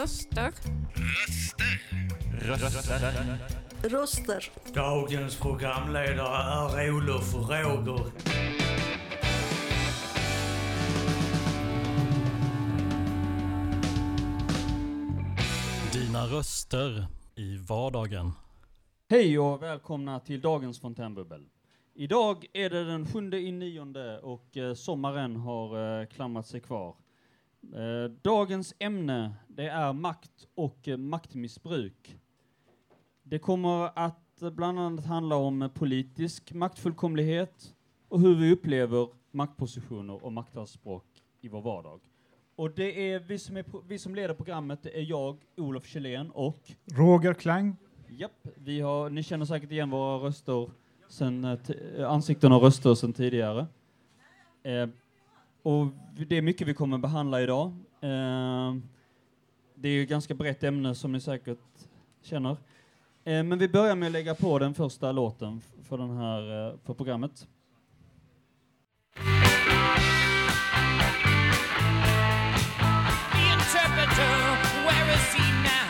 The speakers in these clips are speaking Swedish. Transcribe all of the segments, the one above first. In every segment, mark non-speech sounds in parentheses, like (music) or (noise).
Röster. Röster. Röster. Röster. Dagens programledare är Olof Roger. Dina röster i vardagen. Hej och välkomna till dagens fontänbubbel. Idag är det den sjunde i nionde och eh, sommaren har eh, klamrat sig kvar. Eh, dagens ämne det är makt och maktmissbruk. Det kommer att bland annat handla om politisk maktfullkomlighet och hur vi upplever maktpositioner och maktanspråk i vår vardag. Och det är vi som, är, vi som leder programmet, det är jag, Olof Kjellén och Roger Klang. Japp, vi har, ni känner säkert igen våra röster sen, eh, eh, ansikten och röster sedan tidigare. Eh, och det är mycket vi kommer behandla idag. Eh, det är ju ett ganska brett ämne som ni säkert känner. Eh, men vi börjar med att lägga på den första låten för, den här, eh, för programmet. The interpreter, where is he now?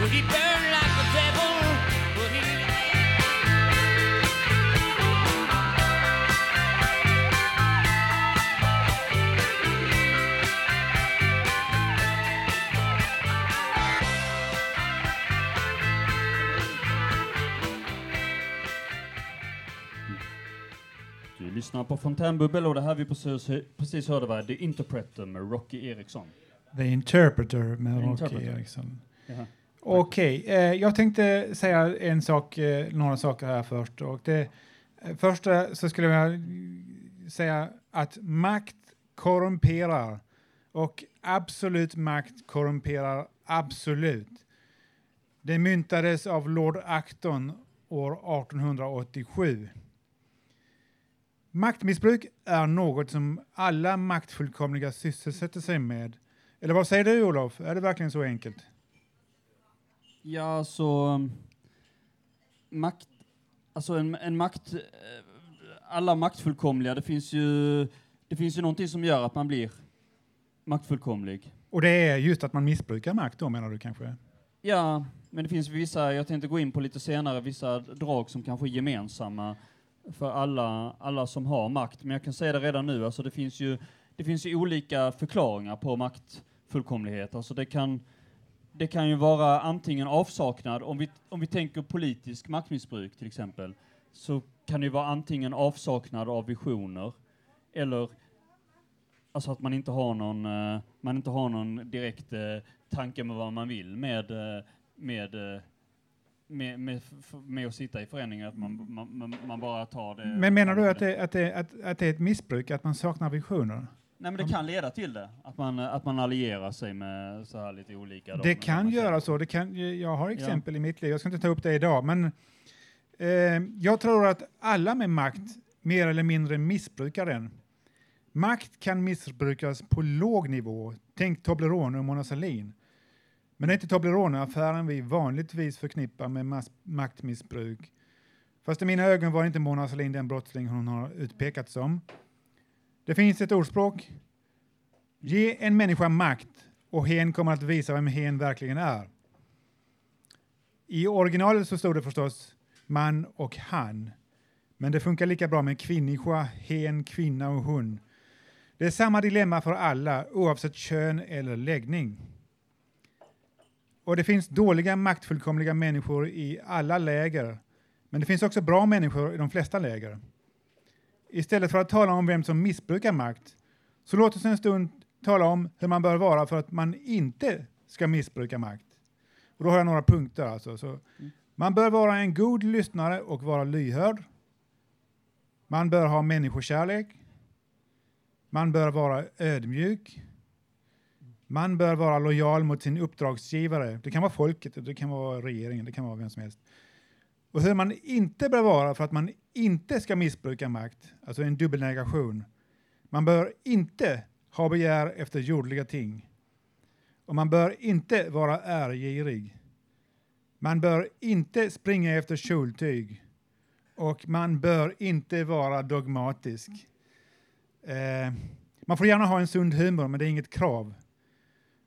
Will he lyssnar på Fontänbubbel och det här vi precis, precis hörde var The Interpreter med Rocky Eriksson. The Interpreter med The Rocky. Eriksson. Okej, eh, jag tänkte säga en sak, eh, några saker här först. Och det, eh, första så skulle jag säga att makt korrumperar och absolut makt korrumperar absolut. Det myntades av Lord Acton år 1887. Maktmissbruk är något som alla maktfullkomliga sysselsätter sig med. Eller vad säger du Olof? Är det verkligen så enkelt? Ja, så um, makt, alltså en, en makt, alla maktfullkomliga, det finns ju, det finns ju någonting som gör att man blir maktfullkomlig. Och det är just att man missbrukar makt då menar du kanske? Ja, men det finns vissa, jag tänkte gå in på lite senare, vissa drag som kanske är gemensamma för alla, alla som har makt. Men jag kan säga det redan nu, alltså det finns ju, det finns ju olika förklaringar på maktfullkomlighet. Alltså det kan, det kan ju vara antingen avsaknad, om vi, om vi tänker politisk maktmissbruk till exempel, så kan det vara antingen avsaknad av visioner eller alltså att man inte har någon, eh, man inte har någon direkt eh, tanke med vad man vill med, eh, med, eh, med, med, med att sitta i föreningar, att man, man, man, man bara tar det. Men menar du att det att, det, att, att det är ett missbruk, att man saknar visioner? Nej men det kan leda till det, att man, att man allierar sig med så här lite olika. Det kan göra så. Det kan, jag har exempel i mitt liv, jag ska inte ta upp det idag, men eh, jag tror att alla med makt mer eller mindre missbrukar den. Makt kan missbrukas på låg nivå. Tänk Toblerone och Mona Sahlin. Men det är inte Toblerone-affären vi vanligtvis förknippar med mass- maktmissbruk. Fast i mina ögon var inte Mona Sahlin den brottsling hon har utpekats som. Det finns ett ordspråk. Ge en människa makt och hen kommer att visa vem hen verkligen är. I originalet så stod det förstås man och han. Men det funkar lika bra med kvinniska, hen, kvinna och hon. Det är samma dilemma för alla oavsett kön eller läggning. Och det finns dåliga maktfullkomliga människor i alla läger. Men det finns också bra människor i de flesta läger. Istället för att tala om vem som missbrukar makt, så låt oss en stund tala om hur man bör vara för att man inte ska missbruka makt. Och då har jag några punkter. Alltså. Så man bör vara en god lyssnare och vara lyhörd. Man bör ha människokärlek. Man bör vara ödmjuk. Man bör vara lojal mot sin uppdragsgivare. Det kan vara folket, det kan vara regeringen, det kan vara vem som helst. Och hur man inte bör vara för att man inte ska missbruka makt, alltså en dubbelnegation. Man bör inte ha begär efter jordliga ting. Och man bör inte vara ärgirig. Man bör inte springa efter kjoltyg. Och man bör inte vara dogmatisk. Eh, Man får gärna ha en sund humor, men det är inget krav.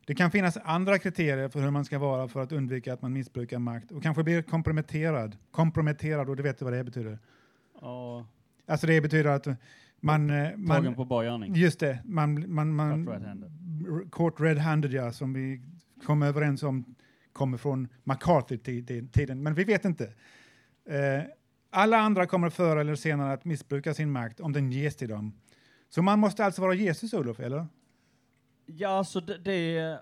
Det kan finnas andra kriterier för hur man ska vara för att undvika att man missbrukar makt och kanske blir komprometterad. Komprometterad, och du vet vad det betyder. Ja, Alltså det betyder att man... eh, tagen man på bar gärning. just det, man... man, man Caught red-handed. Red-handed, ja, som vi kom överens om kommer från McCarthy-tiden, men vi vet inte. Eh, alla andra kommer förr eller senare att missbruka sin makt om den ges till dem. Så man måste alltså vara Jesus, Olof, eller? Ja, alltså det, det...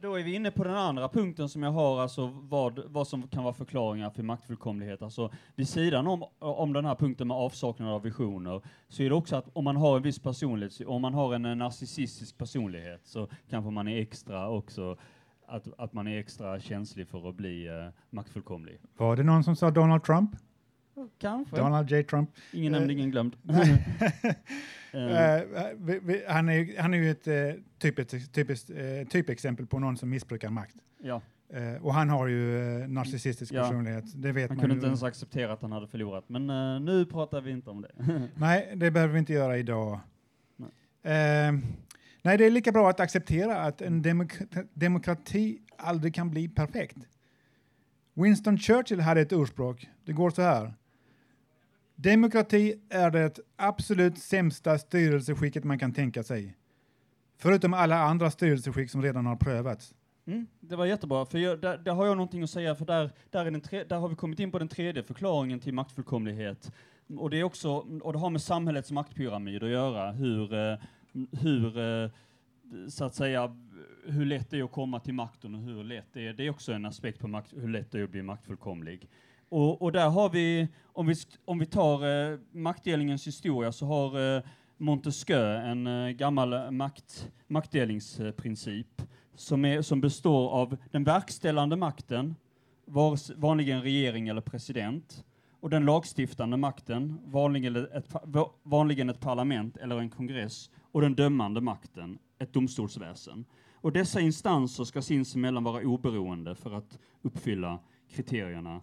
Då är vi inne på den andra punkten som jag har, alltså vad, vad som kan vara förklaringar för maktfullkomlighet. Alltså vid sidan om, om den här punkten med avsaknad av visioner, så är det också att om man har en viss personlighet, om man har en narcissistisk personlighet, så kanske man är extra också, att, att man är extra känslig för att bli eh, maktfullkomlig. Var det någon som sa Donald Trump? Kanske. Donald J. Trump. Ingen nämnd, Eh, ingen glömd. (laughs) Eh, Eh, han, är, han är ju ett uh, typiskt, typiskt, typexempel på någon som missbrukar makt. ja, och han har ju uh, narcissistisk Ja. personlighet, det vet han man kunde ju. inte ens acceptera att han hade förlorat, men nu pratar vi inte om det. (laughs) Nej, det behöver vi inte göra idag. Nej. Eh, nej, det är lika bra att acceptera att en demok- demokrati aldrig kan bli perfekt. Winston Churchill hade ett ordspråk. Det går så här. Demokrati är det absolut sämsta styrelseskicket man kan tänka sig. Förutom alla andra styrelseskick som redan har prövats. Mm, det var jättebra, för jag, där, där har jag någonting att säga, för där, där, är den tre, där har vi kommit in på den tredje förklaringen till maktfullkomlighet. Och det, är också, och det har med samhällets maktpyramid att göra, hur, eh, hur eh, så att säga, hur lätt det är att komma till makten och hur lätt det är, det är också en aspekt på makt, hur lätt det är att bli maktfullkomlig. Och, och där har vi, om vi, om vi tar eh, maktdelningens historia, så har eh, Montesquieu en eh, gammal eh, makt, maktdelningsprincip som, är, som består av den verkställande makten, vars, vanligen regering eller president, och den lagstiftande makten, vanligen ett, vanligen ett parlament eller en kongress, och den dömande makten, ett domstolsväsen. Och dessa instanser ska sinsemellan vara oberoende för att uppfylla kriterierna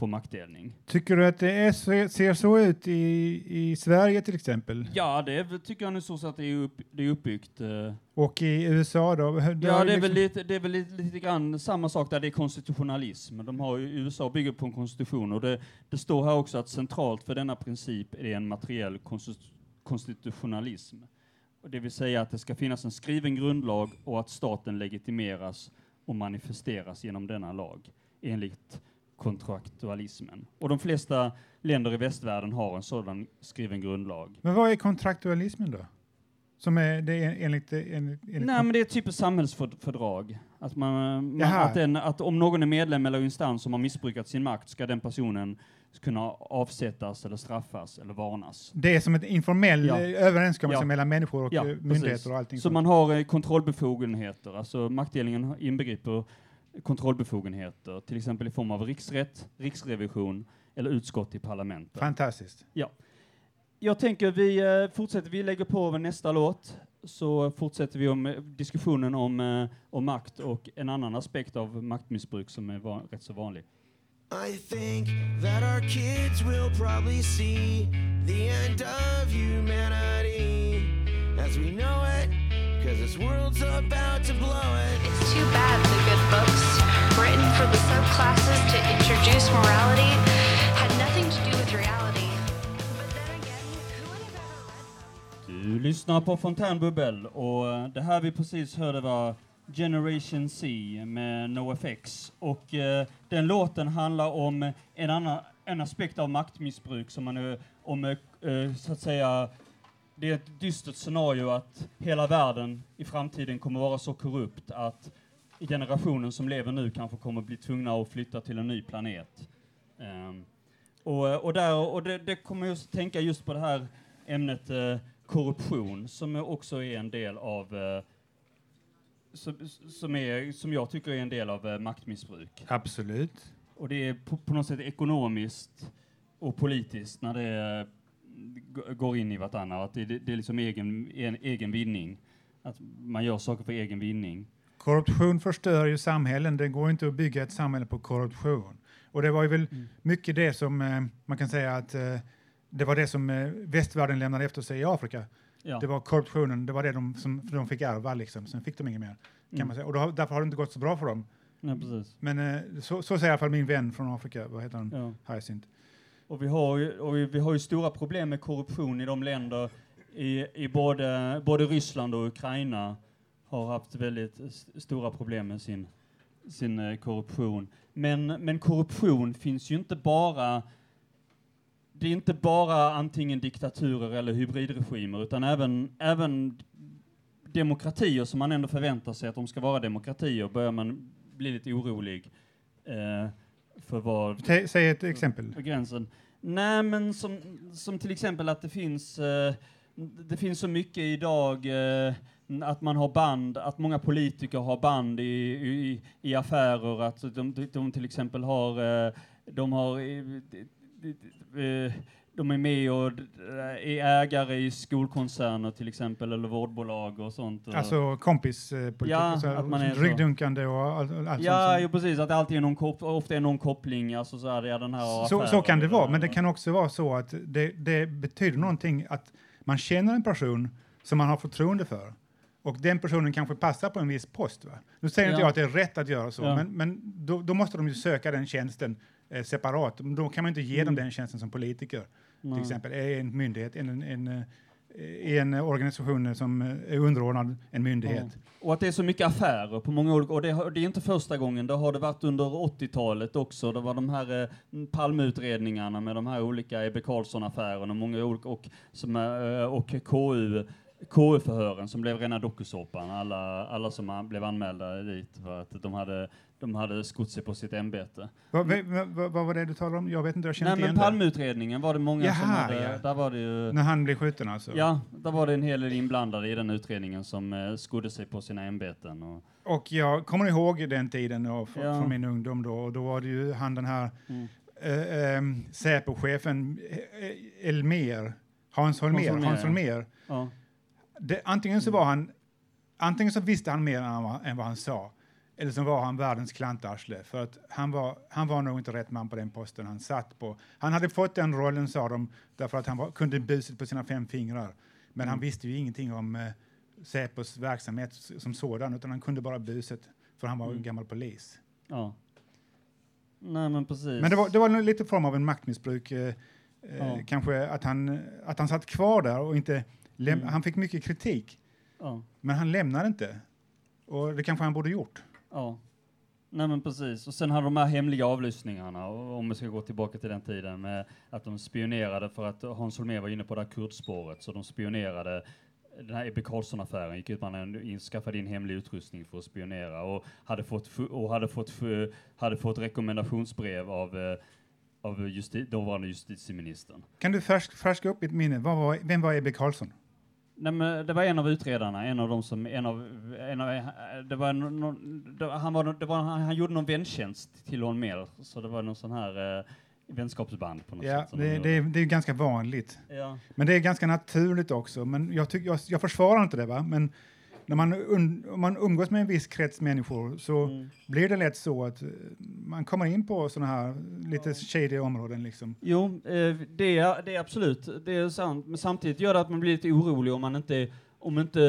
på maktdelning. Tycker du att det är ser så ut i, i Sverige till exempel? Ja, det är, tycker jag nu så att det är, upp, det är uppbyggt. eh, Och i USA då? Det Ja, det är liksom- väl lite, det är väl lite, lite grann samma sak där, det är konstitutionalism. De har USA bygger på en konstitution och det, det står här också att centralt för denna princip är en materiell konstitu- konstitutionalism. Det vill säga att det ska finnas en skriven grundlag och att staten legitimeras och manifesteras genom denna lag enligt kontraktualismen. Och de flesta länder i västvärlden har en sådan skriven grundlag. Men vad är kontraktualismen då? Som är det är enligt... enligt, enligt Nej, men det är typ ett samhällsfördrag. Att, man, man, att, en, att om någon är medlem eller instans som har missbrukat sin makt ska den personen kunna avsättas eller straffas eller varnas. det är som en informell Ja. överenskommelse Ja. mellan människor och Ja, eh, precis. myndigheter och allting Så man har eh, kontrollbefogenheter, alltså maktdelningen inbegriper kontrollbefogenheter, till exempel i form av riksrätt, riksrevision eller utskott i parlamentet. Fantastiskt. Jag tänker vi eh, fortsätter, vi lägger på nästa låt, så fortsätter vi om eh, diskussionen om, eh, om makt och en annan aspekt av maktmissbruk som är van, rätt så vanlig. I think that our kids will probably see the end of humanity as we know cause this world's about to blow it. It's too bad the good books, written for the subclasses to introduce morality, had nothing to do with reality. Again, Du lyssnar på Fontänbubbel och eh, det här vi precis hörde var Generation C med NoFX och eh, den låten handlar om en annan en aspekt av maktmissbruk som man om eh, eh, så att säga det är ett dystert scenario att hela världen i framtiden kommer vara så korrupt att generationen som lever nu kanske kommer bli tvungna att flytta till en ny planet. Ehm, och, och, där, och det, det kommer jag att tänka just på det här ämnet eh, korruption som är också är en del av eh, som, som, är, som jag tycker är en del av eh, maktmissbruk. Absolut. Och det är på, på något sätt ekonomiskt och politiskt när det g- går in i vartannat. Att det, det, är liksom egen, en, egen vinning. Att man gör saker för egen vinning. Korruption förstör ju samhällen. Det går inte att bygga ett samhälle på korruption. Och det var ju väl Mm. mycket det som eh, man kan säga att eh, det var det som eh, västvärlden lämnade efter sig i Afrika. Ja. Det var korruptionen, det var det de, som de fick ärva liksom. Sen fick de inget mer. Kan Mm. man säga. Och då, därför har det inte gått så bra för dem. Precis. Men eh, så, så säger i alla fall min vän från Afrika, vad heter han? Ja. Hyacinth. Och vi har ju, och vi, vi har ju stora problem med korruption i de länder, i, i både, både Ryssland och Ukraina har haft väldigt st stora problem med sin, sin eh, korruption. Men, men korruption finns ju inte bara det är inte bara antingen diktaturer eller hybridregimer, utan även, även demokratier som man ändå förväntar sig att de ska vara demokratier, börjar man bli lite orolig eh, för vad Tä- Säg ett exempel. på gränsen. Nej, men som, som till exempel att det finns, eh, det finns så mycket idag eh, att man har band, att många politiker har band i, i, i affärer, att de, de, de till exempel har, eh, de har, eh, de, är med och är ägare i skolkoncerner till exempel, eller vårdbolag och sånt. Alltså kompis eh, politik, Ja, att man är ryggdunkande och allt, allt Ja, sånt. jo, precis, att det alltid är någon kop- ofta är någon koppling, alltså så här, ja, den här Så, så kan det vara, men det kan också vara så att det, det betyder någonting att man känner en person som man har förtroende för. Och den personen kanske passar på en viss post. Va? Nu säger inte Ja. jag att det är rätt att göra så, Ja. men, men då, då måste de ju söka den tjänsten eh, separat. Då kan man inte ge dem Mm. den tjänsten som politiker, Nej. till exempel, i en myndighet, en, en, en, eh, en organisation som eh, är underordnad en myndighet. Ja. Och att det är så mycket affärer på många olika, och det, det är inte första gången, det har det varit under 80-talet också, det var de här eh, Palmeutredningarna med de här olika Ebbe Carlsson-affärerna, många olika, och, som, eh, och KU, KU-förhören som blev rena dokusåpan, alla, alla som blev anmälda dit för att de hade, de hade skott sig på sitt ämbete. Vad, vad, vad, vad var det du talade om? Jag vet inte, jag känner Nej men. Palmeutredningen var det många som Jaha, hade, ja. där var det ju När han blev skjuten alltså? Ja, där var det en hel del inblandade i den utredningen som eh, skodde sig på sina ämbeten. Och, Och jag kommer ihåg den tiden och fr- Ja. från min ungdom då, och då var det ju han den här Mm. eh, eh, Säpo-chefen Elmer, Hans Holmér, Hans. Holmér. ja. Det, antingen så var han, antingen så visste han mer än, han, än vad han sa, eller så var han världens klantarsle, för att han var, han var nog inte rätt man på den posten han satt på. Han hade fått den rollen, sa de, därför att han var, kunde buset på sina fem fingrar. Men han Mm. visste ju ingenting om eh, Säpos verksamhet som sådan, utan han kunde bara buset, för han var Mm. en gammal polis. ja. Nej men precis. Men det var, det var lite form av en maktmissbruk, eh, eh, Ja. kanske att han, att han satt kvar där och inte, Mm. han fick mycket kritik, Ja, men han lämnade inte. Och det kanske han borde gjort ja. Nej men precis. Och sen hade de här hemliga avlyssningarna, om vi ska gå tillbaka till den tiden, med att de spionerade för att Hans Holmér var inne på det här kurdspåret, så de spionerade den här Ebbe Carlsson-affären gick ut, man in, skaffade in hemlig utrustning för att spionera och hade fått, och hade fått, hade fått rekommendationsbrev av, eh, av justi, dåvarande justitieministern. Kan du färsk, färska upp mitt minne? Var, vem var Ebbe Carlsson? Nej, men det var en av utredarna, en av de som, en av, en av det var någon, det, han var, det var, han, han gjorde någon väntjänst till honom mer, så det var någon sån här eh, vänskapsband på något Ja, sätt. det, de det, gjorde. är, det är ganska vanligt. ja. Men det är ganska naturligt också. Men jag, tycker, jag, jag försvarar inte det, va? men när man, un, man umgås med en viss krets människor så Mm. blir det lätt så att eh, man kommer in på sådana här lite shady områden. Liksom. Jo, eh, det, är, det är absolut, det är sant, men samtidigt gör det att man blir lite orolig om man inte, om inte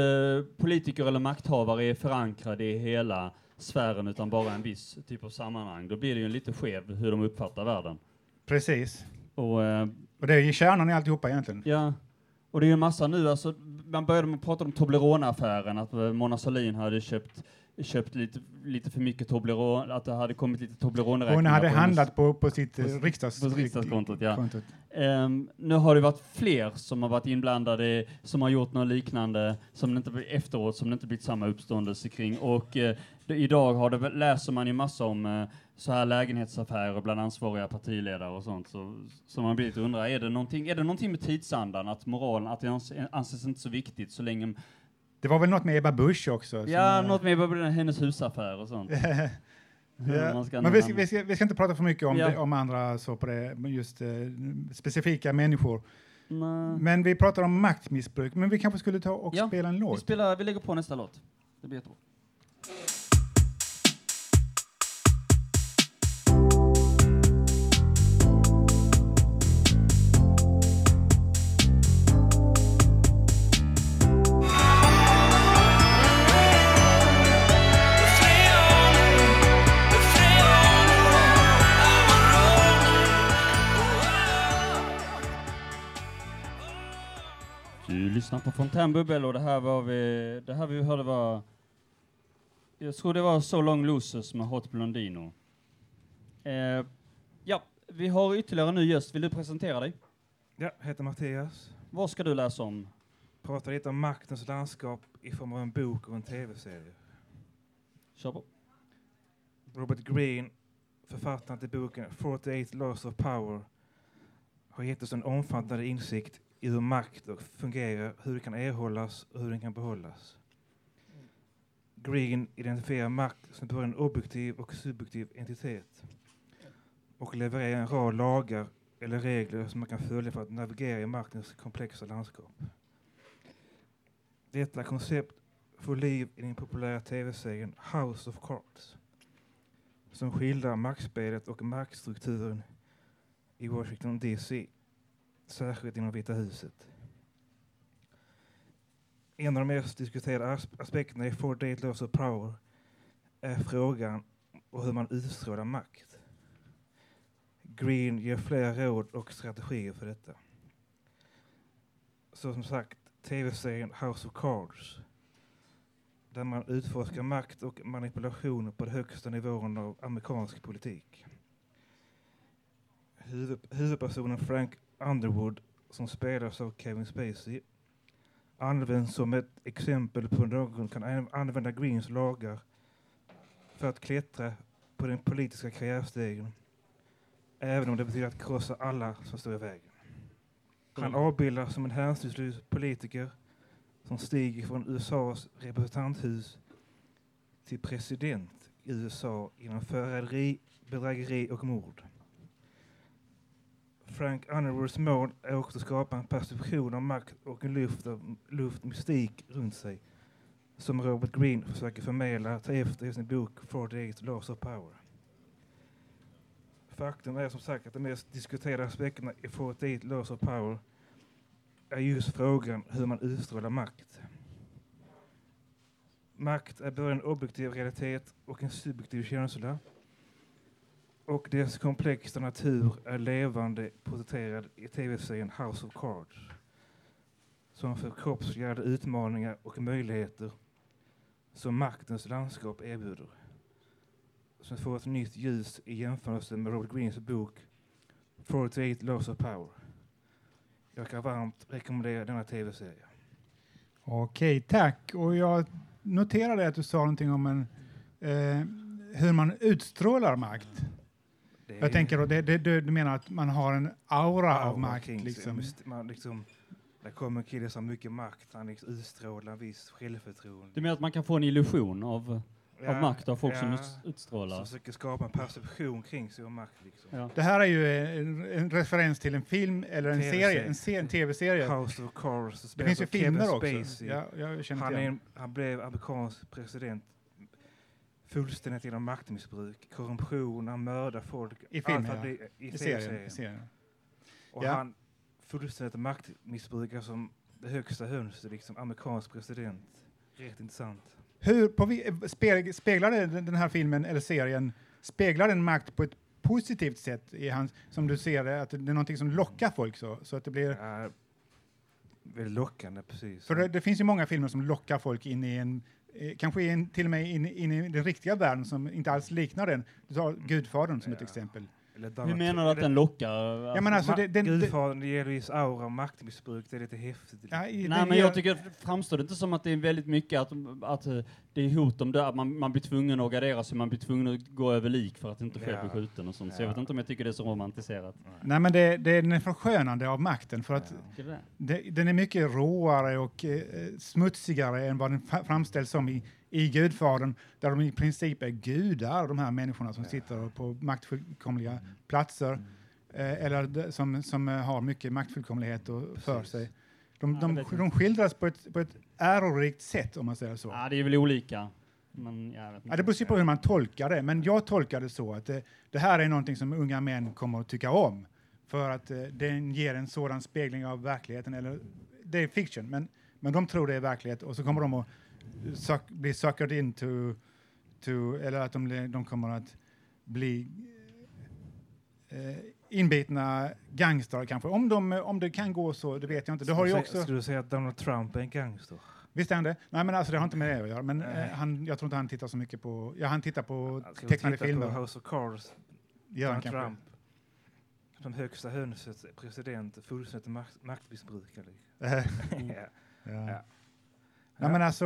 politiker eller makthavare är förankrade i hela sfären utan bara en viss typ av sammanhang. Då blir det ju lite skev hur de uppfattar världen. Precis. Och eh, Och det är ju kärnan i alltihopa egentligen. Ja, och det är ju en massa nu, alltså, man började med att prata om Toblerone-affären, att eh, Mona Sahlin hade köpt, köpt lite, lite för mycket Toblerone, att det hade kommit lite Toblerone-räkningar. Hon hade på handlat på, på sitt eh, på- riksdags, på riksdagskontot, ja. Ehm, nu har det varit fler som har varit inblandade, som har gjort något liknande, som inte efteråt, som det inte blivit samma uppståndelse kring. Och eh, det, idag har det, läser man ju massa om eh, så här lägenhetsaffärer bland ansvariga partiledare och sånt. Så, så man blir lite undrar, är det, någonting, är det någonting med tidsandan, att moralen, att det ans- anses inte så viktigt så länge... Det var väl något med Ebba Busch också? Ja, eh, något med vad- hennes husaffär och sånt. (laughs) Ja, men vi ska, vi, ska, vi ska inte prata för mycket om, Ja. det, om andra så på det, just eh, specifika människor. Nej. Men vi pratar om maktmissbruk, men vi kanske skulle ta och Ja, spela en Vi, låt. spelar, vi lägger på nästa låt. Det blir jättebra. Lyssnar på Fontänbubbel och det här var vi, det här vi hörde var, jag tror det var So Long Losers med Hot Blondino. Eh, ja, vi har ytterligare en ny gäst. Vill du presentera dig? Ja, heter Mattias. Vad ska du läsa om? Pratar lite om maktens landskap i form av en bok och en tv-serie. Kör på. Robert Greene, författaren till boken 48 Laws of Power, har gett oss en omfattande insikt i hur makt fungerar, hur det kan erhållas och hur den kan behållas. Green identifierar makt som både en objektiv och subjektiv entitet och levererar en rad lagar eller regler som man kan följa för att navigera i maktens komplexa landskap. Detta koncept får liv i den populära tv-serien House of Cards som skildrar maktspelet och maktstrukturen i Washington DC, särskilt inom Vita huset. En av de mest diskuterade aspekterna i 48 Laws of Power är frågan om hur man utstrålar makt. Green ger flera råd och strategier för detta. Så som sagt, tv-serien House of Cards där man utforskar makt och manipulation på de högsta nivåerna av amerikansk politik. Huvud, huvudpersonen Frank Underwood, som spelas av Kevin Spacey, används som ett exempel på någon kan använda Greens lagar för att klättra på den politiska karriärstegen, även om det betyder att krossa alla som står i vägen. Han avbildas som en hänsynslös politiker som stiger från USAs representanthus till president i USA genom förräderi, bedrägeri och mord. Frank Underwoods mål är också att skapa en perception av makt och en luft av luft mystik runt sig som Robert Greene försöker förmedla ta efter i sin bok 48 Laws of Power. Faktum är som sagt att de mest diskuterade aspekterna i 48 Laws of Power är just frågan hur man utstrålar makt. Makt är både en objektiv realitet och en subjektiv känsla. Och dess komplexa natur är levande porträtterad i tv-serien House of Cards. Som förkroppsligar de utmaningar och möjligheter som maktens landskap erbjuder. Som får ett nytt ljus i jämförelse med Robert Greens bok 48 Laws of Power. Jag kan varmt rekommendera denna tv-serie. Okej, tack. Och jag noterade att du sa någonting om en, eh, hur man utstrålar makt. Det Jag tänker då, det, det, du du menar att man har en aura av makt? Liksom. Man liksom, där kommer en kille som har mycket makt, han liksom utstrålar en viss självförtroende. Du menar att man kan få en illusion av, av makt av folk som ja, ut- utstrålar? Som försöker skapa en perception kring sig av makt. Liksom. Ja. Det här är ju en, en referens till en film eller en TV-serie. serie, en, se- en tv-serie. House of Cards. Det finns ju av Kevin filmer också. Spacey. Ja, han, är, en- han blev amerikansk president fullständigt genom maktmissbruk, korruption, han mördar folk. I film, allt för att ja. bli- i, I serien. serien. I serien. Och Ja. han fullständigt maktmissbrukar som det högsta hönset, liksom amerikansk president. Rätt intressant. Hur, på, speg- speglar den den här filmen eller serien, speglar den makt på ett positivt sätt i hans, som du ser det, att det är någonting som lockar folk så, så att det blir Ja, väldigt lockande, precis. För det, det finns ju många filmer som lockar folk in i en, eh, kanske in, till och med in, in i den riktiga världen som inte alls liknar den. Du tar Gudfadern som ett Ja. exempel. Hur menar du att eller- den lockar? Ja, men alltså, Ma- det, den, Gudfadern, viss aura av maktmissbruk, det är lite häftigt. ja, Nej, den men jag tycker, framstår det inte som att det är väldigt mycket att, att eh, det är hot om död, att man, man blir tvungen att gardera sig, man blir tvungen att gå över lik för att inte själv Ja. bli skjuten och sånt. Så jag Ja. vet inte om jag tycker det är så romantiserat. Nej, men det, det är den förskönande av makten för att du det? den är mycket råare och eh, smutsigare än vad den framställs som i, i Gudfadern, där de i princip är gudar, de här människorna som sitter på maktfullkomliga platser, eh, eller som, som eh, har mycket maktfullkomlighet och för sig. De, Ja, de, de skildras på ett, på ett ärorikt sätt, om man säger så. Ja, det är väl olika. Men jag vet inte. Ja, det beror ju på hur man tolkar det, men jag tolkar det så att det, det här är någonting som unga män kommer att tycka om, för att eh, den ger en sådan spegling av verkligheten, eller det är fiction, men, men de tror det är verklighet och så kommer de att suck, bli suckered into, to, eller att de, de kommer att bli eh, inbitna gangstrar kanske. Om, de, om det kan gå så, det vet jag inte. Det har ju också... Skulle du säga att Donald Trump är en gangster? Visst är han det? Nej, men alltså det har inte med det att göra. Men eh, han, jag tror inte han tittar så mycket på... Ja, han tittar på vi tecknade titta filmer. på House of Cards? Gör Donald kanske. Trump. Som högsta hönset, president, fullständigt makt, maktmissbrukare. (laughs) Eh, (laughs) ja. ja. Ja. Men alltså...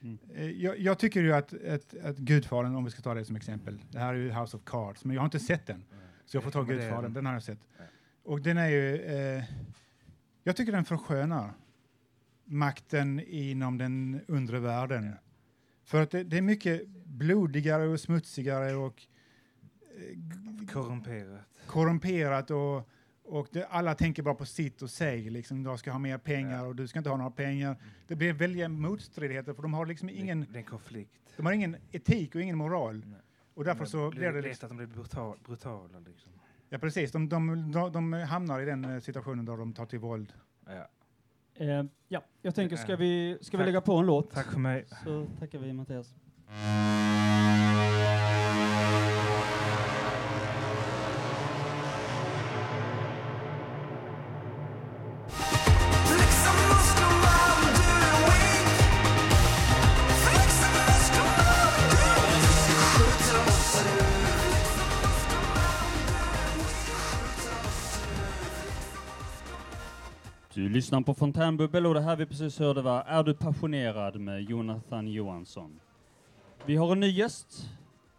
Mm. Jag, jag tycker ju att, att, att Gudfadern, om vi ska ta det som exempel, det här är ju House of Cards, men jag har inte sett den. Så jag får ta Gudfadern, den. har jag sett. Ja. Och den är ju... Eh, jag tycker den förskönar makten inom den undre världen. För att det, det är mycket blodigare och smutsigare och eh, Korrumperat. korrumperat och, och det, alla tänker bara på sitt och sig. Liksom, jag ska ha mer pengar Ja. och du ska inte ha några pengar. Det blir väldiga motstridigheter för de har liksom ingen, Det, det är en konflikt. de har ingen etik och ingen moral. Nej. Och därför Men så det blir är det... lätt Liksom, att de blir brutal, brutala. Liksom. ja, precis. De, de, de, de hamnar i den eh, situationen där de tar till våld. Ja. Eh, ja, jag tänker, ska vi, ska vi lägga på en låt? Tack för mig. Så tackar vi Mattias. Du lyssnar på Fontänbubbel och det här vi precis hörde var Är du passionerad med Jonathan Johansson. Vi har en ny gäst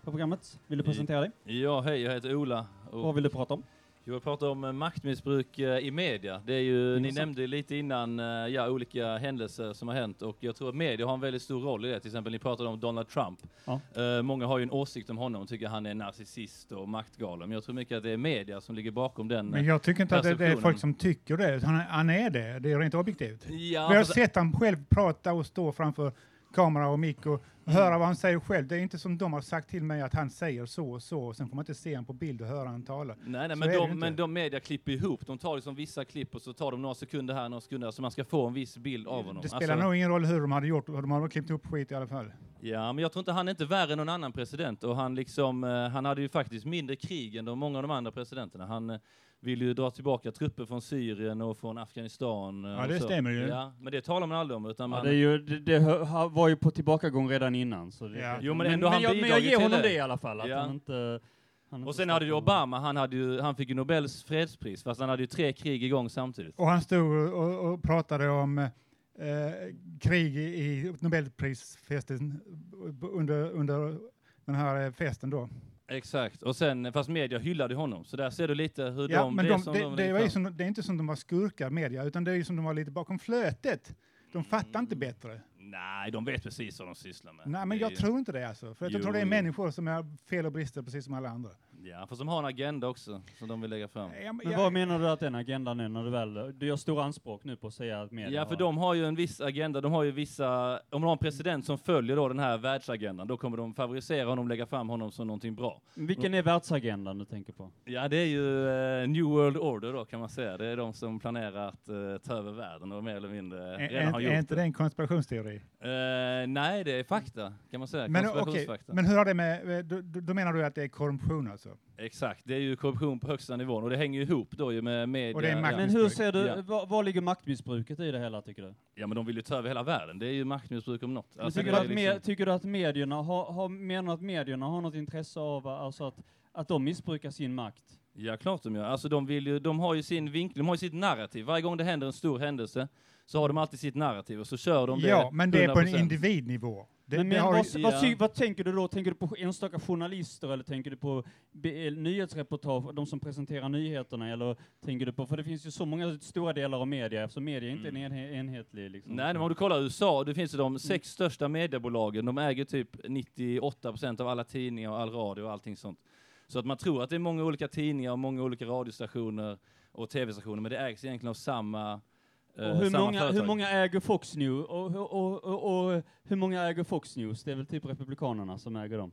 på programmet. Vill du presentera dig? Ja, hej, jag heter Ola. Och Vad vill du prata om? Jag vill prata om eh, maktmissbruk eh, i media. Det är ju, ni Intressant. nämnde lite innan, eh, ja, olika händelser som har hänt och jag tror att media har en väldigt stor roll i det. Till exempel, ni pratade om Donald Trump. Ja. Eh, många har ju en åsikt om honom och tycker han är narcissist och maktgalen. Men jag tror mycket att det är media som ligger bakom den. Men jag tycker inte att det, det är folk som tycker det. Han, han är det. Det är rent objektivt. Ja, Vi har sett han själv prata och stå framför kamera och mick och höra vad han säger själv. Det är inte som de har sagt till mig att han säger så och så. Och sen får man inte se honom på bild och höra han tala. Nej, nej men, de, men de media klipper ihop. De tar liksom vissa klipp och så tar de några sekunder här, några sekunder där, så man ska få en viss bild av honom. Det spelar Alltså- nog ingen roll hur de hade gjort. De hade klippt upp skit i alla fall. Ja, men jag tror inte han är inte värre än någon annan president och han liksom, eh, han hade ju faktiskt mindre krig än de, många av de andra presidenterna. Han eh, vill ju dra tillbaka trupper från Syrien och från Afghanistan. eh, Ja, det så. stämmer ju. Ja, men det talar man aldrig om, utan Ja, man... det, är ju, det, det var ju på tillbakagång redan innan. Så det, Ja. Jo, men ändå har han jag, men jag ger honom det. det i alla fall. Att Ja. han inte, han och sen hade ju Obama, han, hade ju, han fick ju Nobels fredspris, fast han hade ju tre krig igång samtidigt. Och han stod och, och pratade om eh, krig i, Nobelprisfesten under, under den här eh, festen då. Exakt, och sen, fast media hyllade honom, så där ser du lite hur Ja, de... men det, är de, som det, de det, var som, det är inte som de var skurkar, media, utan det är ju som de var lite bakom flötet. De fattar inte bättre. Nej, de vet precis vad de sysslar med. Nej, men jag ju- tror inte det alltså. För jag Jo, tror det är människor som har fel och brister precis som alla andra. Ja, fast de har en agenda också, som de vill lägga fram. Ja, men Men vad menar du att den agendan är när du väl, du gör stora anspråk nu på att säga att media Ja, för har- de har ju en viss agenda. De har ju vissa, om de har en president som följer då den här världsagendan, då kommer de favorisera honom, lägga fram honom som någonting bra. Vilken är världsagendan du tänker på? Ja, det är ju eh, New World Order då kan man säga. Det är de som planerar att eh, ta över världen och mer eller mindre är, redan har är, gjort är inte det. en konspirationsteori? Eh, nej, det är fakta kan man säga. Men, Konspirationsfakta. men hur har det med, då, då då menar du att det är korruption alltså? Exakt, det är ju korruption på högsta nivån och det hänger ju ihop då ju med media. Och det är ja. Men hur ser du, Ja. var, var ligger maktmissbruket i det hela tycker du? ja, men de vill ju ta över hela världen. Det är ju maktmissbruk om något. Alltså, tycker, du liksom- me- tycker du att medierna har, har, menar att medierna har något intresse av alltså att, att de missbrukar sin makt? Ja, klart de gör. Alltså de, vill ju, de har ju sin vinkel, de har ju sitt narrativ. Varje gång det händer en stor händelse så har de alltid sitt narrativ och så kör de det Ja, men det är på en 100%. individnivå. Det, men men har vad, vad, Ja. ty, vad tänker du då? Tänker du på enstaka journalister eller tänker du på eh, nyhetsreportage, de som presenterar nyheterna eller tänker du på, för det finns ju så många stora delar av media eftersom media inte är en enhe- enhetlig liksom. Nej, men om du kollar USA, det finns ju de sex största mediebolagen, de äger typ 98% av alla tidningar och all radio och allting sånt. Så att man tror att det är många olika tidningar och många olika radiostationer och tv-stationer, men det ägs egentligen av samma och hur, många, hur många äger Fox News? Och, och, och, och, och hur många äger Fox News? Det är väl typ Republikanerna som äger dem?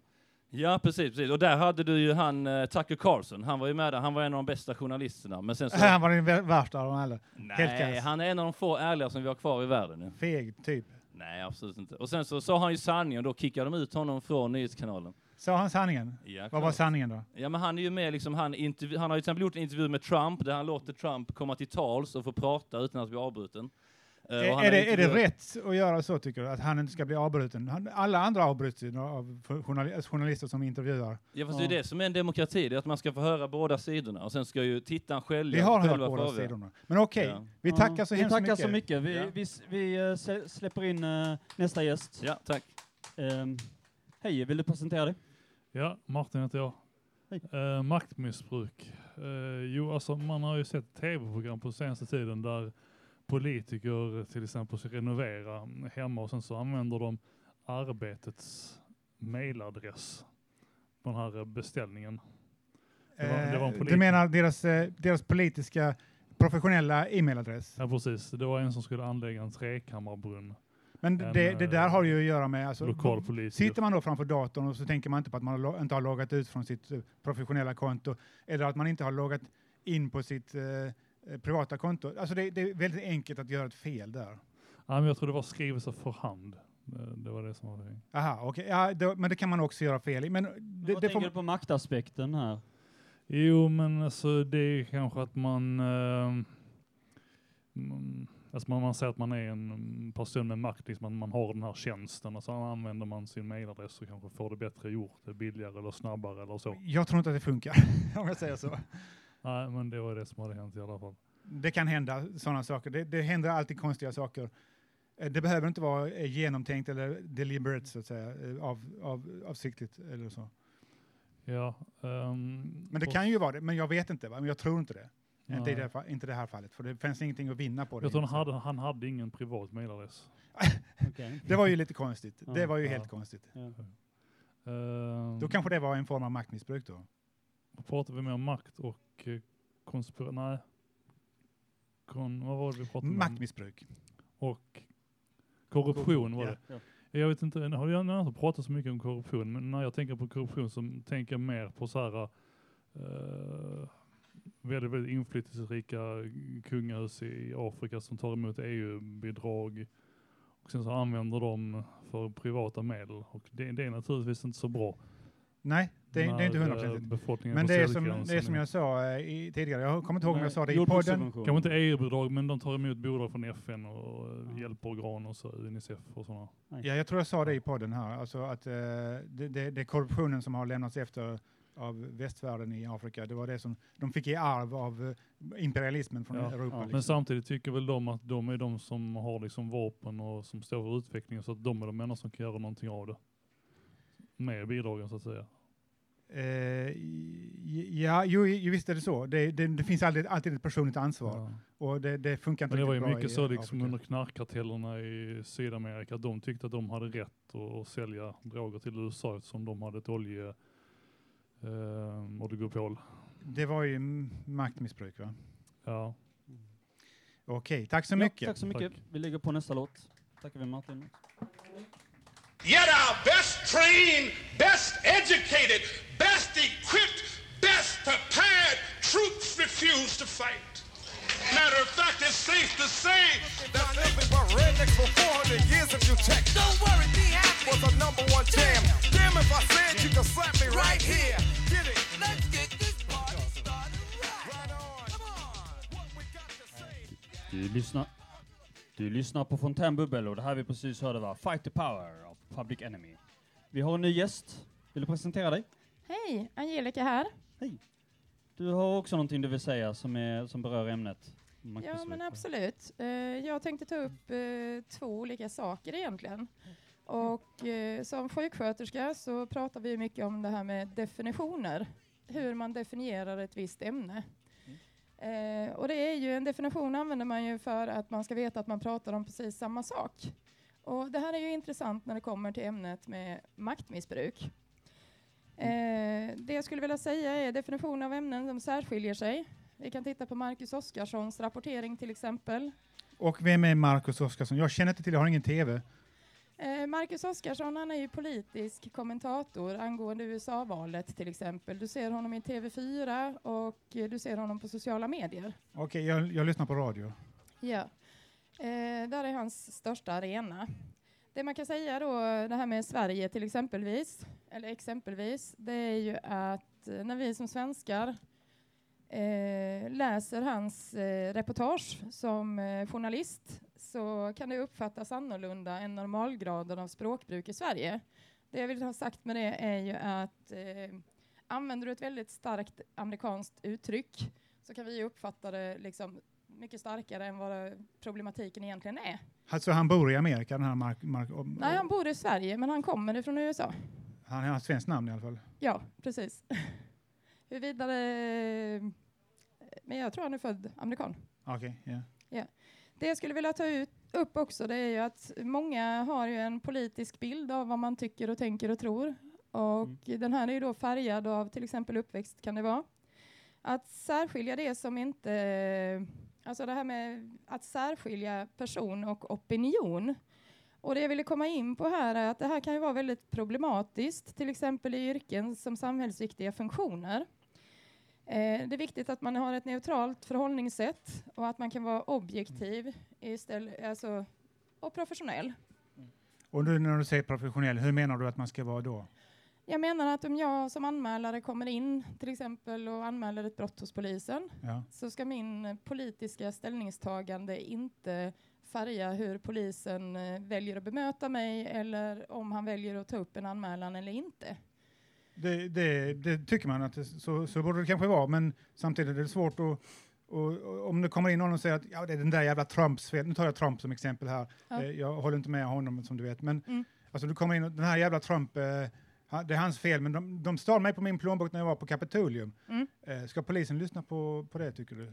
Ja, precis, precis. Och där hade du ju han uh, Tucker Carlson, han var ju med där, han var en av de bästa journalisterna. Men sen så... (laughs) Han var den vär- värsta av dem alla. Nej, han är en av de få ärliga som vi har kvar i världen nu. Feg, typ. Nej, absolut inte. Och sen så sa han ju sanningen och då kickade de ut honom från nyhetskanalen. Sa han sanningen? Ja, Vad var sanningen då? Ja, men han är ju med liksom, han, intervju- han har ju till exempel gjort en intervju med Trump där han låter Trump komma till tals och få prata utan att bli avbruten. Han Är, är, det, är det rätt att göra så tycker du? Att han inte ska bli avbruten? Han, alla andra avbryts ju av journali- journalister som intervjuar. Ja, fast det är det som är en demokrati, det är att man ska få höra båda sidorna och sen ska ju tittaren själv Vi har hört båda avgöra. sidorna. Men okej, Ja. vi tackar så vi hemskt tackar mycket. så mycket. Vi, Ja. vi, vi eh, slä- släpper in eh, nästa gäst. Ja, tack. Ehm, hej, vill du presentera dig? Ja, Martin heter jag. Eh, maktmissbruk. Eh, jo, alltså man har ju sett tv-program på senaste tiden där politiker till exempel ska renovera hemma och sen så använder de arbetets mailadress på den här beställningen. Det var, det var en Eh, du menar deras, eh, deras politiska professionella e-mailadress? Ja, precis. Det var en som skulle anlägga en trekammarbrunn. Men En, det, det där eh, har ju att göra med... Alltså, lokal politiker. sitter man då framför datorn och så tänker man inte på att man har inte har loggat ut från sitt eh, professionella konto eller att man inte har loggat in på sitt eh, eh, privata konto. Alltså det, det är väldigt enkelt att göra ett fel där. Ja, men jag tror det var skrivelse för hand. Det, det var det som var det. Aha, okej. Ja, då, men det kan man också göra fel i. Men det, Vad det tänker får, du på maktaspekten här? Jo, men alltså det är kanske att man... Eh, mm, alltså man, man säger att man är en mm, person med makt, liksom att man har den här tjänsten och så använder man sin mailadress och kanske får det bättre gjort, det billigare eller snabbare eller så. jag tror inte att det funkar, (laughs) om jag säger så. Nej, men det var det som hade hänt i alla fall. Det kan hända sådana saker. Det, det händer alltid konstiga saker. Eh, Det behöver inte vara eh, genomtänkt eller deliberate, så att säga, eh, av, av, avsiktligt eller så. Ja, ehm, Men det kan ju vara det, men jag vet inte. Va? Men jag tror inte det. Inte i, Nej. det, inte det här fallet, för det finns ingenting att vinna på det. Jag tror han hade, han hade ingen privat mailadress. (laughs) Det var ju lite konstigt. Ja. Det var ju Ja. helt konstigt. Ehm, Då kanske det var en form av maktmissbruk då. Pratar vi mer om makt och eh, konspira... Nej. Kon, vad var det vi pratade om? Maktmissbruk. Och korruption var Ja. det. Ja. Jag vet inte, har jag inte pratat så mycket om korruption, men när jag tänker på korruption så tänker jag mer på så här eh, väldigt, väldigt inflytelserika kungahus i Afrika som tar emot EU-bidrag och sen så använder de för privata medel. Och det, det är naturligtvis inte så bra. Nej, det, är- det är inte eh, hundraprocentigt. Men det är, som, det är som jag sa eh, i, tidigare, jag kommer inte ihåg om jag sa det i podden. Kanske inte EU-bidrag, men de tar emot bidrag från FN och eh, hjälporgan och så, Unicef och sådana. Ja, jag tror jag sa det i podden här, alltså att eh, det, det, det är korruptionen som har lämnats efter av västvärlden i Afrika. Det var det som de fick i arv av eh, imperialismen från Ja, Europa. ja. liksom. Men samtidigt tycker väl de att de är de som har liksom vapen och som står för utvecklingen så att de är de enda som kan göra någonting av det. Med bidragen så att säga. Eh, ja, jo, jo, visst är det så. Det, det, det finns alltid, alltid ett personligt ansvar. Ja. Och det, det funkar inte Men det var ju mycket så liksom under knarkkartellerna i Sydamerika, de tyckte att de hade rätt att, att sälja droger till USA eftersom de hade ett olje eh, oligopol. Det var ju maktmissbruk va? Ja. Okej, tack så Ja, mycket. tack så mycket. Vi lägger på nästa låt. Tackar vi Martin. Yet our best trained, best educated, best equipped, best prepared troops refuse to fight. Matter of fact, it's safe to say that nothing but rednecks for 400 years if you check. Don't worry, be happy. Was a number one jam. Damn if I said you can slap me right here. Get it? Let's get this party started right. On. Come on. What we got to say. Du lyssnar, du lyssnar på Fontänbubbel och det här vi precis hörde var Fight the Power av Public Enemy. Vi har en ny gäst. Vill du presentera dig? Hej, Angelica här. Hej. Du har också någonting du vill säga som, är, som berör ämnet. Ja, men absolut. Eh, jag tänkte ta upp eh, två olika saker egentligen. Och eh, som sjuksköterska så pratar vi mycket om det här med definitioner. Hur man definierar ett visst ämne. Eh, och det är ju en definition använder man ju för att man ska veta att man pratar om precis samma sak. Och det här är ju intressant när det kommer till ämnet med maktmissbruk. Eh, det jag skulle vilja säga är definition av ämnen som särskiljer sig. Vi kan titta på Marcus Oskarssons rapportering till exempel. Och vem är Marcus Oskarsson? Jag känner inte till, jag har ingen TV. Eh, Marcus Oskarsson han är ju politisk kommentator angående USA-valet till exempel. Du ser honom i TV4 och du ser honom på sociala medier. Okej, jag, jag lyssnar på radio. Ja. Eh, där är hans största arena. Det man kan säga då, det här med Sverige till exempelvis. Eller exempelvis, det är ju att eh, när vi som svenskar eh, läser hans eh, reportage som eh, journalist så kan det uppfattas annorlunda än normalgraden av språkbruk i Sverige. Det jag vill ha sagt med det är ju att eh, använder du ett väldigt starkt amerikanskt uttryck så kan vi uppfatta det liksom mycket starkare än vad problematiken egentligen är. Alltså han bor i Amerika, den här Mark... Mark Nej, han bor i Sverige, men han kommer ifrån USA. han har svenskt namn i alla fall. Ja, precis. Huruvida det... Men jag tror han är född amerikan. Okej, ja. Ja. Det jag skulle vilja ta ut, upp också det är ju att många har ju en politisk bild av vad man tycker och tänker och tror. Och den här är ju då färgad av till exempel uppväxt kan det vara. Att särskilja det som inte, alltså det här med att särskilja person och opinion. Och det jag ville komma in på här är att det här kan ju vara väldigt problematiskt, till exempel i yrken som samhällsviktiga funktioner. Eh, det är viktigt att man har ett neutralt förhållningssätt och att man kan vara objektiv istället, alltså, och professionell. Och nu när du säger professionell, hur menar du att man ska vara då? Jag menar att om jag som anmälare kommer in till exempel och anmäler ett brott hos polisen Ja. så ska min politiska ställningstagande inte färga hur polisen eh, väljer att bemöta mig eller om han väljer att ta upp en anmälan eller inte. Det, det, det tycker man att det, så, så borde det kanske vara, men samtidigt är det svårt att och, och om det kommer in någon och säger att ja, det är den där jävla Trumps fel, nu tar jag Trump som exempel här, Ja. eh, jag håller inte med honom som du vet, men Mm. alltså du kommer in och den här jävla Trump, eh, det är hans fel, men de, de stal mig på min plånbok när jag var på Kapitolium. Mm. Eh, ska polisen lyssna på, på det tycker du?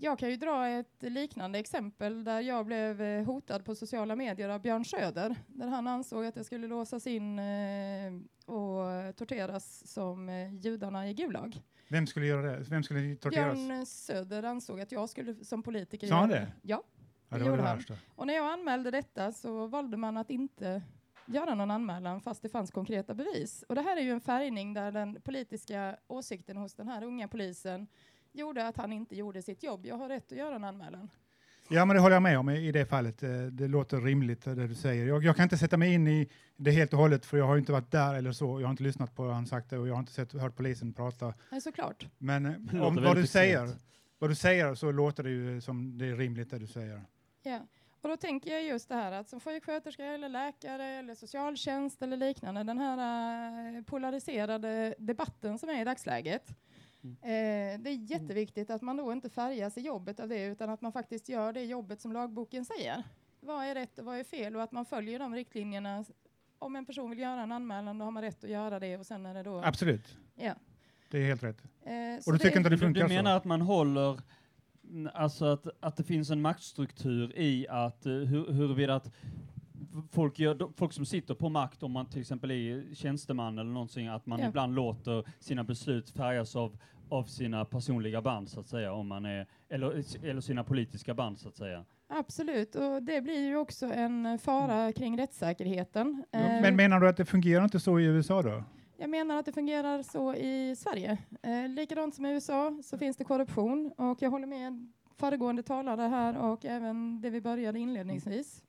Jag kan ju dra ett liknande exempel där jag blev eh, hotad på sociala medier av Björn Söder, där han ansåg att jag skulle låsas in eh, och torteras som eh, judarna i Gulag. Vem skulle göra det? Vem skulle torteras? Björn Söder ansåg att jag skulle som politiker Sa han det? Ja, Ja, det det gjorde han. Och när jag anmälde detta så valde man att inte göra någon anmälan fast det fanns konkreta bevis. Och det här är ju en färgning där den politiska åsikten hos den här unga polisen gjorde att han inte gjorde sitt jobb. Jag har rätt att göra en anmälan. Ja, men det håller jag med om i, det fallet. Eh, Det låter rimligt eh, det du säger. Jag, jag kan inte sätta mig in i det helt och hållet, för jag har inte varit där eller så. Jag har inte lyssnat på vad han sagt och jag har inte sett, hört polisen prata. Nej, såklart. Men eh, om vad du, säger, vad du säger så låter det ju som det är rimligt det du säger. Ja. Och då tänker jag just det här att som sjuksköterska eller läkare eller socialtjänst eller liknande, den här polariserade debatten som är i dagsläget. Eh, det är jätteviktigt att man då inte färgas i jobbet av det utan att man faktiskt gör det jobbet som lagboken säger. Vad är rätt och vad är fel och att man följer de riktlinjerna. Om en person vill göra en anmälan då har man rätt att göra det och sen är det då... Absolut, Ja. det är helt rätt. Eh, så och du tycker inte det Du, funkar du menar så? att man håller, alltså att, att det finns en maktstruktur i att uh, hur, huruvida att folk, gör, folk som sitter på makt, om man till exempel är tjänsteman eller någonting, att man Ja. ibland låter sina beslut färgas av, av sina personliga band så att säga, om man är, eller, eller sina politiska band så att säga. Absolut, och det blir ju också en fara kring rättssäkerheten. Eh, Men menar du att det fungerar inte så i USA då? Jag menar att det fungerar så i Sverige. Eh, likadant som i USA så finns det korruption och jag håller med föregående talare här och även det vi började inledningsvis.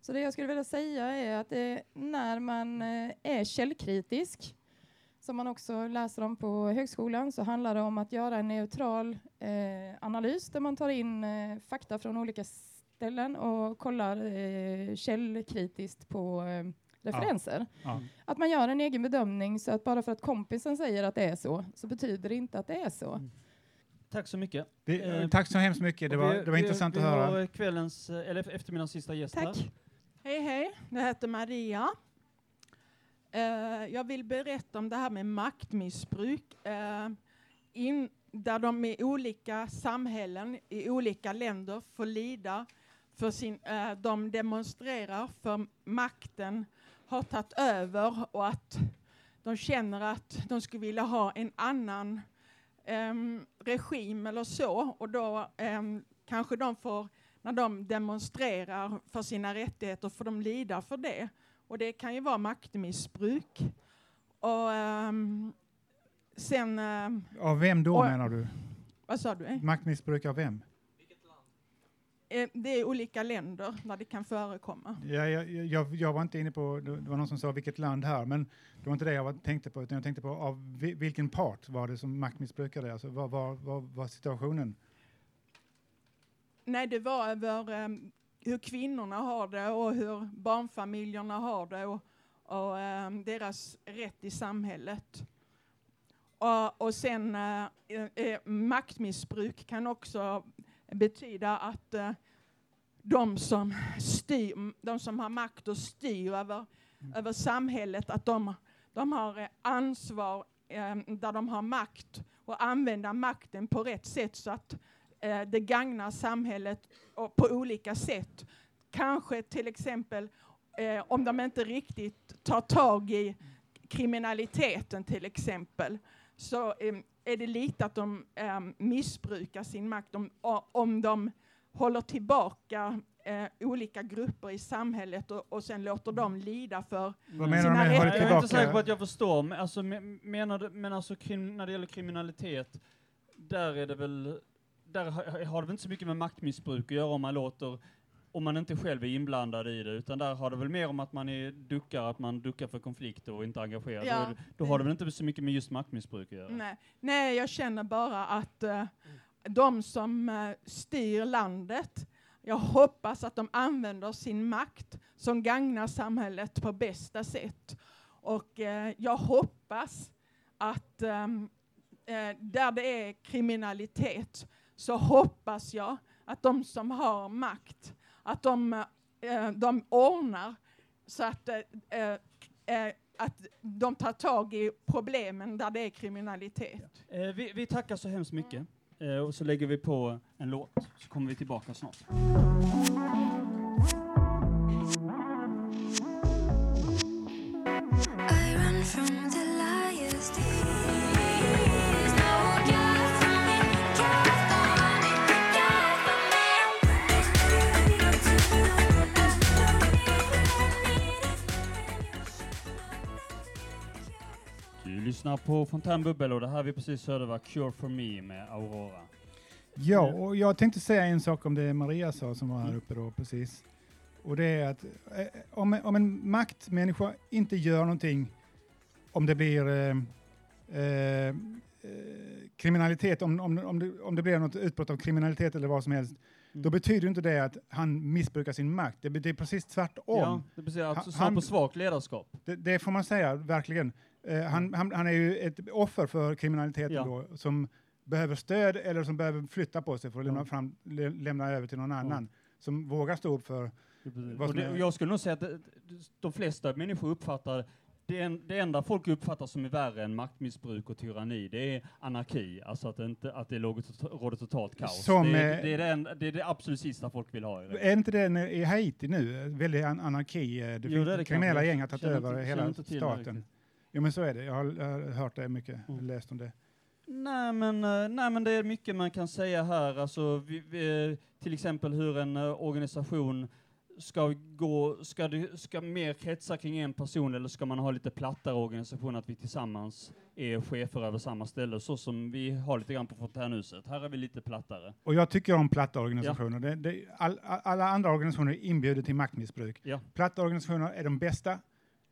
Så det jag skulle vilja säga är att det, när man eh, är källkritisk, som man också läser om på högskolan, så handlar det om att göra en neutral eh, analys där man tar in eh, fakta från olika ställen och kollar eh, källkritiskt på eh, referenser. Ja. Att man gör en egen bedömning så att bara för att kompisen säger att det är så, så betyder det inte att det är så. Tack så mycket. Det, Eh, tack så hemskt mycket, det var, vi- det var vi- intressant vi att höra. har kvällens, eh, eller eftermiddagens sista gäst här. Hej hej, Jag heter Maria. Eh, jag vill berätta om det här med maktmissbruk. Eh, in, där de i olika samhällen, i olika länder får lida för sin, eh, de demonstrerar för makten har tagit över och att de känner att de skulle vilja ha en annan eh, regim eller så och då eh, kanske de får när de demonstrerar för sina rättigheter får de lida för det. Och det kan ju vara maktmissbruk. Och ehm, sen... ehm, Av vem då och- menar du? Vad sa du? Maktmissbruk av vem? eh, det är olika länder där det kan förekomma. Ja, jag, jag, jag var inte inne på, det var någon som sa vilket land här, men det var inte det jag var, tänkte på, utan jag tänkte på av vi- vilken part var det som maktmissbrukade, alltså vad var, vad var situationen? Nej, det var över em, hur kvinnorna har det och hur barnfamiljerna har det och, och em, deras rätt i samhället. Och, och sen eh, eh, maktmissbruk kan också betyda att eh, de som styr, de som har makt och styr över, över samhället, att de, de har ansvar eh, där de har makt och använda makten på rätt sätt så att eh, det gagnar samhället och på olika sätt. Kanske till exempel eh, om de inte riktigt tar tag i kriminaliteten till exempel så eh, är det lite att de eh, missbrukar sin makt om, om de håller tillbaka eh, olika grupper i samhället och, och sen låter dem lida för Vad menar sina du med håller rättigheter. Jag är inte säker på att jag förstår, men alltså, me- menar du, men alltså krim, när det gäller kriminalitet, där är det väl, där har, har det väl inte så mycket med maktmissbruk att göra om man låter, om man inte själv är inblandad i det, utan där har det väl mer om att man är duckar, att man duckar för konflikter och inte engagerad. Ja, då, då har det väl inte så mycket med just maktmissbruk att göra. Nej, nej, jag känner bara att eh, de som eh, styr landet, jag hoppas att de använder sin makt som gagnar samhället på bästa sätt. Och eh, jag hoppas att eh, där det är kriminalitet så hoppas jag att de som har makt, att de, eh, eh, de ordnar så att eh, att de tar tag i problemen där det är kriminalitet. Vi, vi tackar så hemskt mycket, och så lägger vi på en låt, så kommer vi tillbaka snart. Du lyssnar på Fontänbubbel och det här vi precis hörde var Cure for me med Aurora. Ja, och jag tänkte säga en sak om det Maria sa som var här uppe då precis. Och det är att eh, om, om en maktmänniska inte gör någonting, om det blir eh, eh, eh, kriminalitet, om, om, om, det, om det blir något utbrott av kriminalitet eller vad som helst, då betyder inte det att han missbrukar sin makt. Det betyder precis tvärtom. Ja, det betyder att Han- står på svagt ledarskap. Det, det får man säga, verkligen. Eh, han, han, han är ju ett offer för kriminaliteten Ja. då, som behöver stöd eller som behöver flytta på sig för att lämna, fram, lä, lämna över till någon annan. Som vågar stå upp för vad Och som det, är- och jag skulle nog säga att de flesta människor uppfattar det, en, det enda folk uppfattar som är värre än maktmissbruk och tyranni, det är anarki, alltså att det, inte, att det råder, tot- råder totalt kaos. Som, det, är, eh, det, är det, en, det är det absolut sista folk vill ha. Är inte det när- i Haiti nu? Väldigt an anarki. eh, Det Jo, finns det kriminella gäng har tagit över hela staten. Jo men så är det. Jag har, jag har hört det mycket, läst om det. Nej men, eh, nej men det är mycket man kan säga här, alltså vi, vi, till exempel hur en eh, organisation ska gå, ska, det, ska mer kretsa kring en person eller ska man ha lite plattare organisation, att vi tillsammans är chefer över samma ställe, så som vi har lite grann på Fontänhuset. Här är vi lite plattare. Och jag tycker om platta organisationer. Det, det, all, all- alla andra organisationer inbjuder till maktmissbruk. Ja. Platta organisationer är de bästa.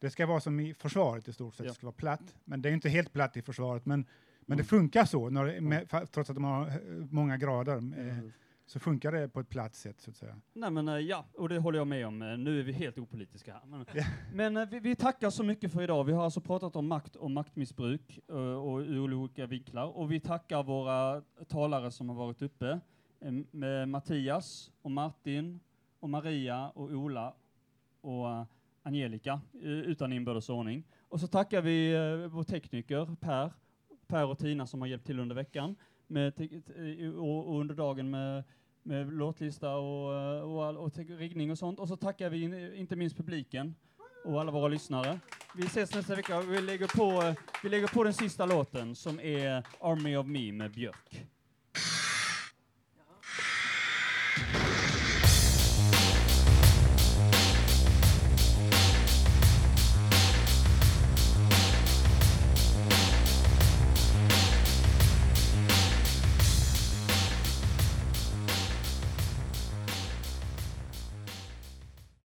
Det ska vara som i försvaret i stort sett. Ja. Det ska vara platt. Men det är inte helt platt i försvaret. Men, men det funkar så, när, det- med, trots att de har eh, många grader. Eh, så funkar det på ett platt sätt, så att säga. Nej men eh, ja, och det håller jag med om. Nu är vi helt opolitiska här. Men, men eh, vi, vi tackar så mycket för idag. Vi har alltså pratat om makt och maktmissbruk och ur olika vinklar. Och vi tackar våra talare som har varit uppe. Med Mattias och Martin och Maria och Ola och Angelica eh, utan inbördes ordning. Och så tackar vi eh, vår tekniker Per, Per och Tina som har hjälpt till under veckan med eh, och, och under dagen med med låtlista och, och, all- och riggning och sånt. Och så tackar vi in, inte minst publiken och alla våra lyssnare. Vi ses nästa vecka. Vi lägger på, vi lägger på den sista låten som är Army of Me med Björk.